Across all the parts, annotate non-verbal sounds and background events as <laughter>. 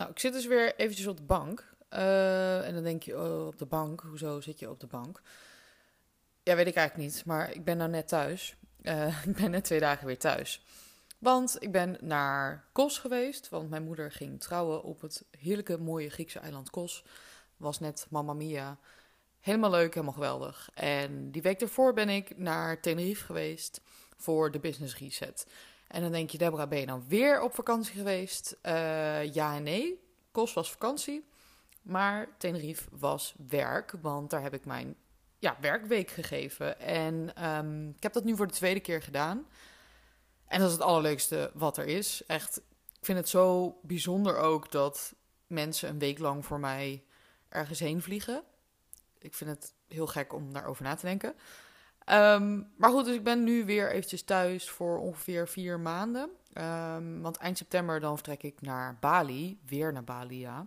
Nou, ik zit dus weer eventjes op de bank. Uh, en dan denk je, oh, op de bank, hoezo zit je op de bank? Ja, weet ik eigenlijk niet, maar ik ben nou net thuis. Uh, <laughs> ik ben net twee dagen weer thuis. Want ik ben naar Kos geweest, want mijn moeder ging trouwen op het heerlijke mooie Griekse eiland Kos. Was net Mamma Mia. Helemaal leuk, helemaal geweldig. En die week daarvoor ben ik naar Tenerife geweest voor de Business Reset. En dan denk je, Deborah, ben je dan weer op vakantie geweest? Uh, ja en nee. Kos was vakantie. Maar Tenerife was werk, want daar heb ik mijn ja, werkweek gegeven. En um, ik heb dat nu voor de tweede keer gedaan. En dat is het allerleukste wat er is. Echt, ik vind het zo bijzonder ook dat mensen een week lang voor mij ergens heen vliegen. Ik vind het heel gek om daarover na te denken. Um, maar goed, dus ik ben nu weer eventjes thuis voor ongeveer vier maanden. Um, want eind september dan vertrek ik naar Bali. Weer naar Bali, ja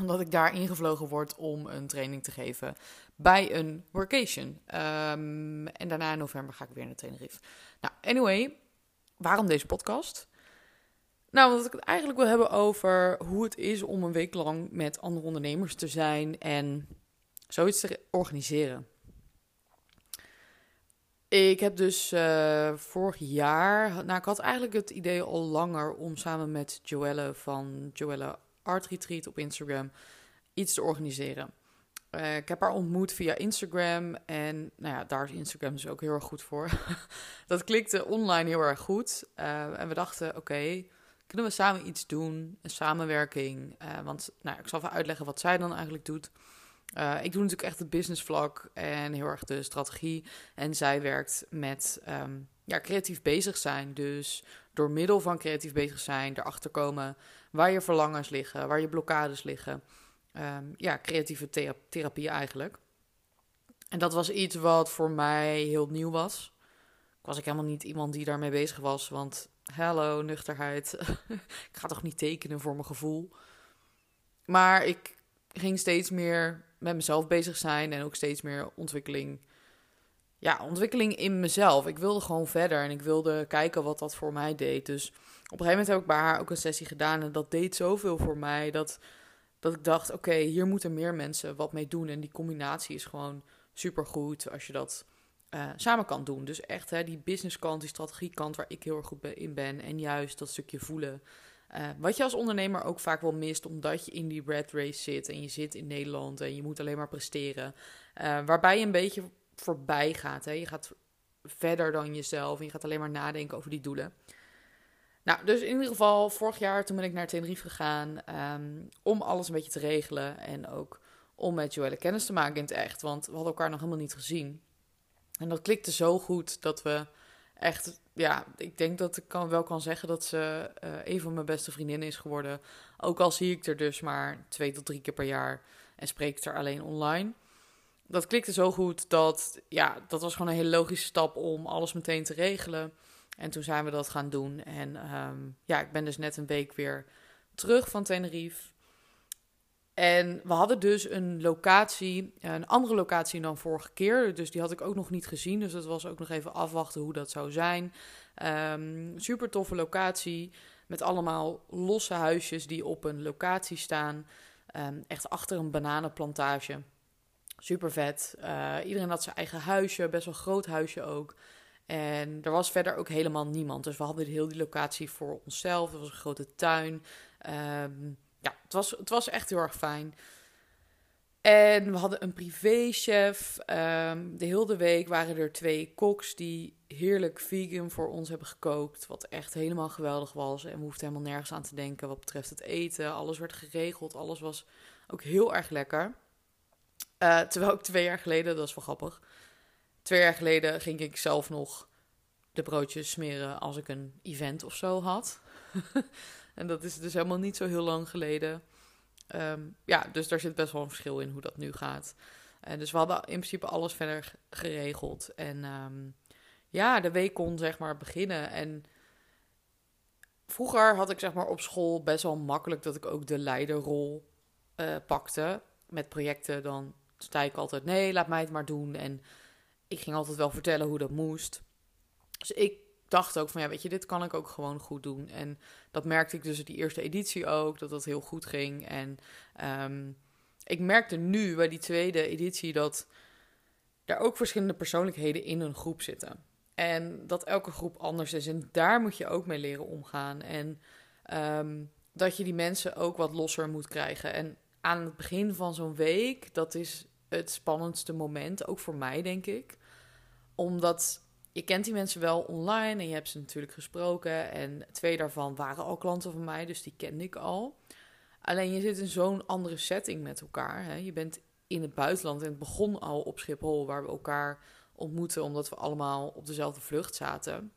omdat ik daar ingevlogen word om een training te geven bij een workation. Um, en daarna in november ga ik weer naar Tenerife. Nou, anyway, waarom deze podcast? Nou, omdat ik het eigenlijk wil hebben over hoe het is om een week lang met andere ondernemers te zijn en zoiets te organiseren. Ik heb dus uh, vorig jaar, nou ik had eigenlijk het idee al langer om samen met Joelle van Joelle Art Retreat op Instagram iets te organiseren. Uh, ik heb haar ontmoet via Instagram en nou ja, daar is Instagram dus ook heel erg goed voor. <laughs> dat klikte online heel erg goed uh, en we dachten, oké, kunnen we samen iets doen, een samenwerking? Want nou, ik zal even uitleggen wat zij dan eigenlijk doet. Ik doe natuurlijk echt het business vlak en heel erg de strategie. En zij werkt met um, ja, creatief bezig zijn. Dus door middel van creatief bezig zijn, erachter komen waar je verlangens liggen, waar je blokkades liggen. Um, ja, creatieve therapie eigenlijk. En dat was iets wat voor mij heel nieuw was. Ik was ik helemaal niet iemand die daarmee bezig was, want hallo, nuchterheid. <laughs> ik ga toch niet tekenen voor mijn gevoel. Maar ik ging steeds meer met mezelf bezig zijn en ook steeds meer ontwikkeling. Ja, ontwikkeling in mezelf. Ik wilde gewoon verder en ik wilde kijken wat dat voor mij deed. Dus op een gegeven moment heb ik bij haar ook een sessie gedaan en dat deed zoveel voor mij dat, dat ik dacht: oké, hier moeten meer mensen wat mee doen. En die combinatie is gewoon super goed als je dat uh, samen kan doen. Dus echt hè, die businesskant, die strategiekant waar ik heel erg goed in ben. En juist dat stukje voelen. Uh, wat je als ondernemer ook vaak wel mist, omdat je in die red race zit en je zit in Nederland en je moet alleen maar presteren. Uh, waarbij je een beetje voorbij gaat. Hè. Je gaat verder dan jezelf en je gaat alleen maar nadenken over die doelen. Nou, dus in ieder geval, vorig jaar toen ben ik naar Tenerife gegaan um, om alles een beetje te regelen. En ook om met Joelle kennis te maken in het echt, want we hadden elkaar nog helemaal niet gezien. En dat klikte zo goed dat we echt, ja, ik denk dat ik kan, wel kan zeggen dat ze uh, een van mijn beste vriendinnen is geworden. Ook al zie ik er dus maar twee tot drie keer per jaar en spreek ik er alleen online. Dat klikte zo goed dat, ja, dat was gewoon een hele logische stap om alles meteen te regelen. En toen zijn we dat gaan doen. En um, ja, ik ben dus net een week weer terug van Tenerife. En we hadden dus een locatie, een andere locatie dan vorige keer. Dus die had ik ook nog niet gezien. Dus dat was ook nog even afwachten hoe dat zou zijn. Um, super toffe locatie. Met allemaal losse huisjes die op een locatie staan. Um, echt achter een bananenplantage. Super vet. Uh, iedereen had zijn eigen huisje, best wel groot huisje ook. En er was verder ook helemaal niemand. Dus we hadden heel die locatie voor onszelf. Het was een grote tuin. Um, ja, het was, het was echt heel erg fijn. En we hadden een privéchef. Um, de hele week waren er twee koks die heerlijk vegan voor ons hebben gekookt. Wat echt helemaal geweldig was. En we hoefden helemaal nergens aan te denken wat betreft het eten. Alles werd geregeld. Alles was ook heel erg lekker. Uh, terwijl ik twee jaar geleden, dat is wel grappig Twee jaar geleden ging ik zelf nog de broodjes smeren als ik een event of zo had. <laughs> en dat is dus helemaal niet zo heel lang geleden. Um, ja, dus daar zit best wel een verschil in hoe dat nu gaat. En dus we hadden in principe alles verder geregeld. En um, ja, de week kon zeg maar beginnen. En vroeger had ik zeg maar op school best wel makkelijk dat ik ook de leiderrol uh, pakte. Met projecten dan zei ik altijd, nee, laat mij het maar doen. En ik ging altijd wel vertellen hoe dat moest. Dus ik dacht ook van ja, weet je, dit kan ik ook gewoon goed doen. En dat merkte ik dus die eerste editie ook, dat dat heel goed ging. En ehm, ik merkte nu bij die tweede editie dat er ook verschillende persoonlijkheden in een groep zitten. En dat elke groep anders is. En daar moet je ook mee leren omgaan. En ehm, dat je die mensen ook wat losser moet krijgen. En aan het begin van zo'n week, dat is het spannendste moment, ook voor mij denk ik. Omdat je kent die mensen wel online en je hebt ze natuurlijk gesproken. En twee daarvan waren al klanten van mij, dus die kende ik al. Alleen je zit in zo'n andere setting met elkaar. Hè? Je bent in het buitenland en het begon al op Schiphol, waar we elkaar ontmoeten omdat we allemaal op dezelfde vlucht zaten.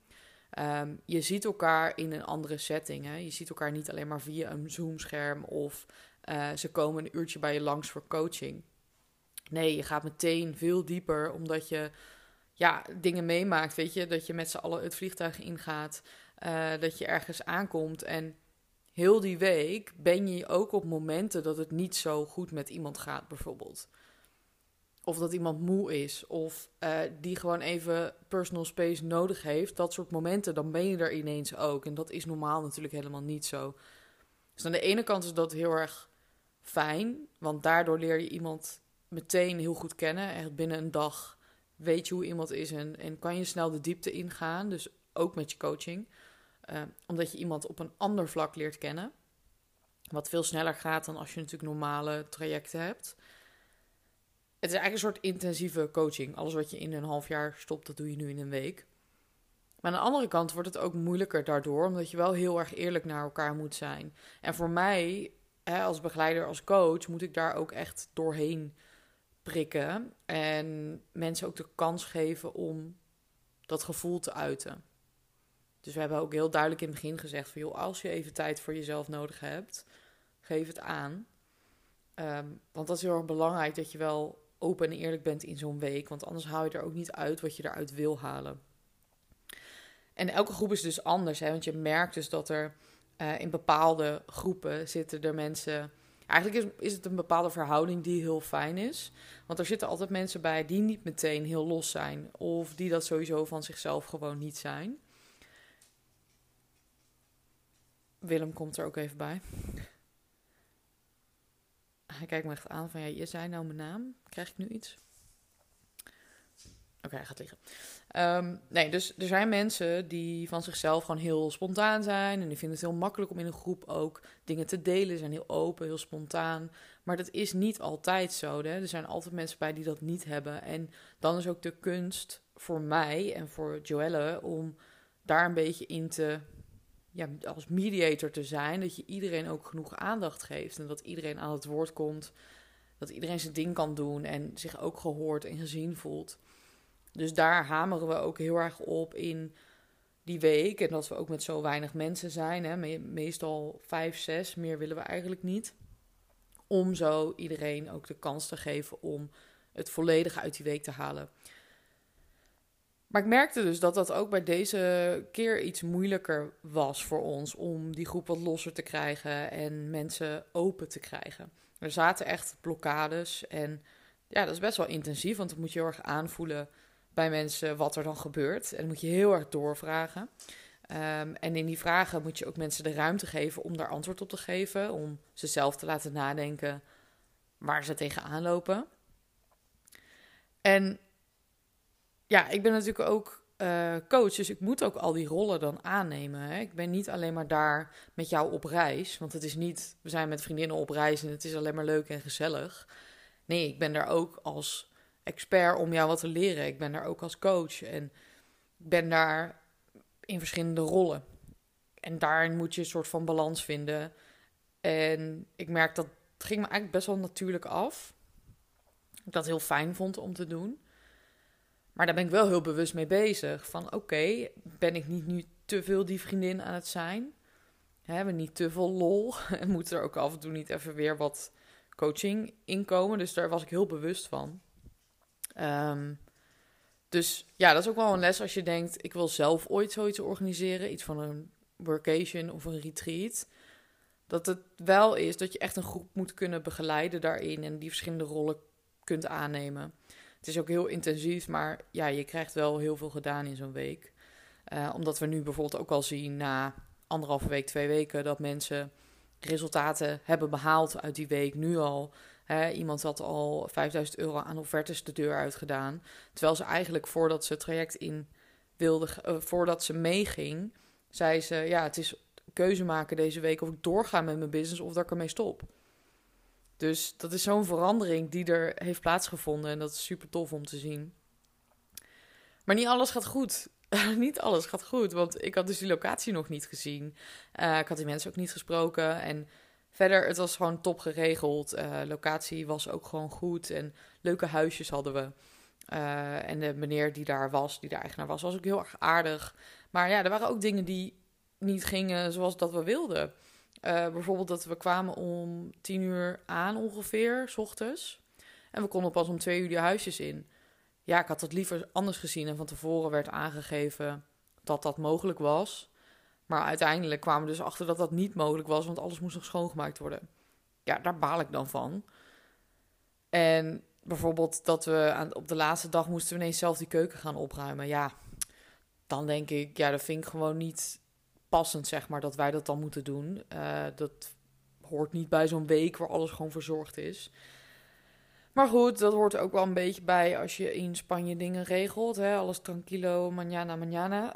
Ehm, je ziet elkaar in een andere setting. Hè? Je ziet elkaar niet alleen maar via een Zoom-scherm of uh, ze komen een uurtje bij je langs voor coaching. Nee, je gaat meteen veel dieper omdat je ja, dingen meemaakt. Weet je, dat je met z'n allen het vliegtuig ingaat, uh, dat je ergens aankomt en heel die week ben je ook op momenten dat het niet zo goed met iemand gaat, bijvoorbeeld. Of dat iemand moe is, of uh, die gewoon even personal space nodig heeft. Dat soort momenten, dan ben je er ineens ook. En dat is normaal natuurlijk helemaal niet zo. Dus aan de ene kant is dat heel erg fijn, want daardoor leer je iemand meteen heel goed kennen. Echt binnen een dag weet je hoe iemand is en, en kan je snel de diepte ingaan. Dus ook met je coaching. Uh, omdat je iemand op een ander vlak leert kennen. Wat veel sneller gaat dan als je natuurlijk normale trajecten hebt. Het is eigenlijk een soort intensieve coaching. Alles wat je in een half jaar stopt, dat doe je nu in een week. Maar aan de andere kant wordt het ook moeilijker daardoor, omdat je wel heel erg eerlijk naar elkaar moet zijn. En voor mij, hè, als begeleider, als coach, moet ik daar ook echt doorheen prikken. En mensen ook de kans geven om dat gevoel te uiten. Dus we hebben ook heel duidelijk in het begin gezegd van joh, als je even tijd voor jezelf nodig hebt, geef het aan. Ehm, want dat is heel erg belangrijk dat je wel open en eerlijk bent in zo'n week. Want anders haal je er ook niet uit wat je eruit wil halen. En elke groep is dus anders. Hè? Want je merkt dus dat er uh, in bepaalde groepen zitten er mensen. Eigenlijk is, is het een bepaalde verhouding die heel fijn is. Want er zitten altijd mensen bij die niet meteen heel los zijn. Of die dat sowieso van zichzelf gewoon niet zijn. Willem komt er ook even bij. Hij kijkt me echt aan van, ja, je zei nou mijn naam. Krijg ik nu iets? Oké, hij gaat liggen. Um, nee, dus er zijn mensen die van zichzelf gewoon heel spontaan zijn. En die vinden het heel makkelijk om in een groep ook dingen te delen. Zijn heel open, heel spontaan. Maar dat is niet altijd zo. Hè? Er zijn altijd mensen bij die dat niet hebben. En dan is ook de kunst voor mij en voor Joelle om daar een beetje in te ja, als mediator te zijn. Dat je iedereen ook genoeg aandacht geeft. En dat iedereen aan het woord komt. Dat iedereen zijn ding kan doen en zich ook gehoord en gezien voelt. Dus daar hameren we ook heel erg op in die week. En dat we ook met zo weinig mensen zijn. Hè, meestal vijf, zes, meer willen we eigenlijk niet. Om zo iedereen ook de kans te geven om het volledige uit die week te halen. Maar ik merkte dus dat dat ook bij deze keer iets moeilijker was voor ons om die groep wat losser te krijgen en mensen open te krijgen. Er zaten echt blokkades en ja, dat is best wel intensief, want dan moet je heel erg aanvoelen bij mensen wat er dan gebeurt. En dan moet je heel erg doorvragen. Um, en in die vragen moet je ook mensen de ruimte geven om daar antwoord op te geven, om ze zelf te laten nadenken waar ze tegenaan lopen. En ja, ik ben natuurlijk ook uh, coach, dus ik moet ook al die rollen dan aannemen. Hè? Ik ben niet alleen maar daar met jou op reis, want het is niet, we zijn met vriendinnen op reis en het is alleen maar leuk en gezellig. Nee, ik ben daar ook als expert om jou wat te leren. Ik ben daar ook als coach en ik ben daar in verschillende rollen. En daarin moet je een soort van balans vinden. En ik merk dat het ging me eigenlijk best wel natuurlijk af. Ik dat heel fijn vond om te doen. Maar daar ben ik wel heel bewust mee bezig. Van oké, ben ik niet nu te veel die vriendin aan het zijn? Hebben we niet te veel lol? <laughs> En moet er ook af en toe niet even weer wat coaching inkomen? Dus daar was ik heel bewust van. Um, dus ja, dat is ook wel een les als je denkt: ik wil zelf ooit zoiets organiseren, iets van een workation of een retreat. Dat het wel is dat je echt een groep moet kunnen begeleiden daarin en die verschillende rollen kunt aannemen. Het is ook heel intensief, maar ja, je krijgt wel heel veel gedaan in zo'n week. Uh, omdat we nu bijvoorbeeld ook al zien na anderhalve week, twee weken, dat mensen resultaten hebben behaald uit die week nu al. Iemand had al 5000 euro aan offertes de deur uitgedaan. Terwijl ze eigenlijk voordat ze het traject in wilde, uh, voordat ze meeging, zei ze: Ja, het is keuze maken deze week of ik doorga met mijn business of dat ik ermee stop. Dus dat is zo'n verandering die er heeft plaatsgevonden en dat is super tof om te zien. Maar niet alles gaat goed. <laughs> niet alles gaat goed, want ik had dus die locatie nog niet gezien. Uh, ik had die mensen ook niet gesproken en verder, het was gewoon top geregeld. Uh, locatie was ook gewoon goed en leuke huisjes hadden we. Uh, en de meneer die daar was, die de eigenaar was, was ook heel erg aardig. Maar ja, er waren ook dingen die niet gingen zoals dat we wilden. Uh, bijvoorbeeld dat we kwamen om tien uur aan ongeveer, s ochtends. En we konden pas om twee uur die huisjes in. Ja, ik had het liever anders gezien en van tevoren werd aangegeven dat dat mogelijk was. Maar uiteindelijk kwamen we dus achter dat dat niet mogelijk was, want alles moest nog schoongemaakt worden. Ja, daar baal ik dan van. En bijvoorbeeld dat we aan, op de laatste dag moesten we ineens zelf die keuken gaan opruimen. Ja, dan denk ik, ja, dat vind ik gewoon niet passend, zeg maar, dat wij dat dan moeten doen. Uh, dat hoort niet bij zo'n week waar alles gewoon verzorgd is. Maar goed, dat hoort ook wel een beetje bij als je in Spanje dingen regelt. Hè? Alles tranquilo, mañana, mañana.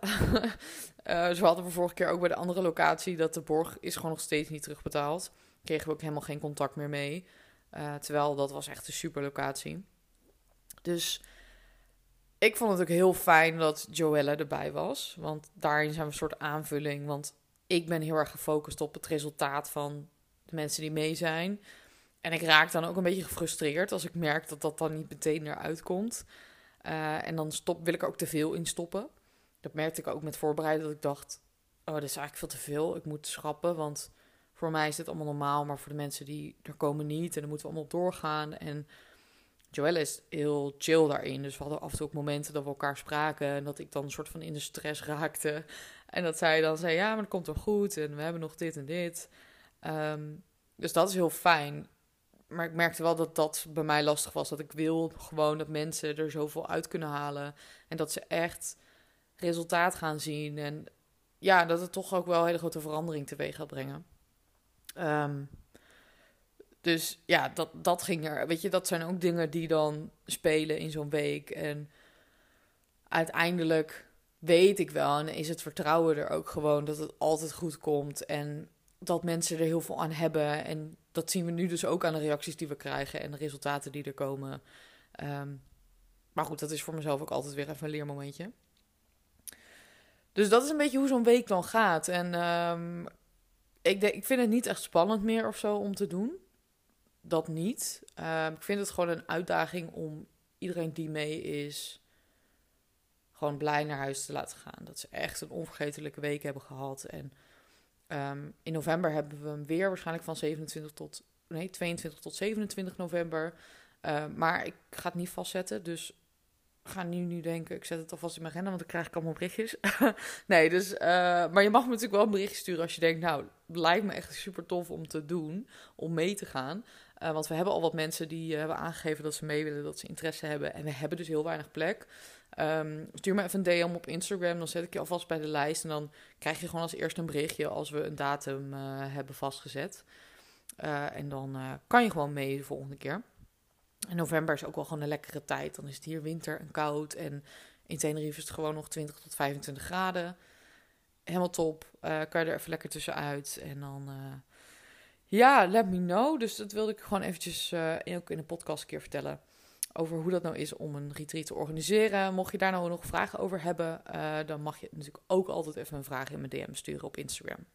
uh, <laughs> zo hadden we vorige keer ook bij de andere locatie dat de borg is gewoon nog steeds niet terugbetaald. Kregen we ook helemaal geen contact meer mee. Uh, terwijl dat was echt een super locatie. Dus ik vond het ook heel fijn dat Joelle erbij was. Want daarin zijn we een soort aanvulling. Want ik ben heel erg gefocust op het resultaat van de mensen die mee zijn. En ik raak dan ook een beetje gefrustreerd als ik merk dat dat dan niet meteen eruit komt. Uh, en dan stop, wil ik er ook te veel in stoppen. Dat merkte ik ook met voorbereiden, dat ik dacht... oh, dit is eigenlijk veel te veel, ik moet schrappen. Want voor mij is dit allemaal normaal, maar voor de mensen die er komen niet... en dan moeten we allemaal doorgaan en Joelle is heel chill daarin. Dus we hadden af en toe ook momenten dat we elkaar spraken. En dat ik dan een soort van in de stress raakte. En dat zij dan zei: Ja, maar dat komt wel goed. En we hebben nog dit en dit. Um, dus dat is heel fijn. Maar ik merkte wel dat dat bij mij lastig was. Dat ik wil gewoon dat mensen er zoveel uit kunnen halen. En dat ze echt resultaat gaan zien. En ja, dat het toch ook wel hele grote verandering teweeg gaat brengen. Um, dus ja, dat, dat ging er. Weet je, dat zijn ook dingen die dan spelen in zo'n week. En uiteindelijk weet ik wel en is het vertrouwen er ook gewoon dat het altijd goed komt. En dat mensen er heel veel aan hebben. En dat zien we nu dus ook aan de reacties die we krijgen en de resultaten die er komen. Um, maar goed, dat is voor mezelf ook altijd weer even een leermomentje. Dus dat is een beetje hoe zo'n week dan gaat. En um, ik, ik vind het niet echt spannend meer of zo om te doen dat niet. Ehm, ik vind het gewoon een uitdaging om iedereen die mee is, gewoon blij naar huis te laten gaan. Dat ze echt een onvergetelijke week hebben gehad. En um, in november hebben we hem weer, waarschijnlijk van 27 tot, nee, 22 tot 27 november. Uh, maar ik ga het niet vastzetten, dus ga nu, nu denken, ik zet het alvast in mijn agenda, want dan krijg ik allemaal berichtjes. <laughs> nee, dus, uh, maar je mag me natuurlijk wel een berichtje sturen als je denkt, nou, lijkt me echt super tof om te doen, om mee te gaan. Uh, want we hebben al wat mensen die uh, hebben aangegeven dat ze mee willen, dat ze interesse hebben. En we hebben dus heel weinig plek. Um, stuur me even een DM op Instagram, dan zet ik je alvast bij de lijst. En dan krijg je gewoon als eerste een berichtje als we een datum uh, hebben vastgezet. en dan kan je gewoon mee de volgende keer. In november is ook wel gewoon een lekkere tijd. Dan is het hier winter en koud. En in Tenerife is het gewoon nog 20 tot 25 graden. Helemaal top. kan je er even lekker tussenuit. En dan ja, let me know. Dus dat wilde ik gewoon eventjes uh, ook in een podcast een keer vertellen. Over hoe dat nou is om een retreat te organiseren. Mocht je daar nou nog vragen over hebben, uh, dan mag je natuurlijk ook altijd even een vraag in mijn DM sturen op Instagram.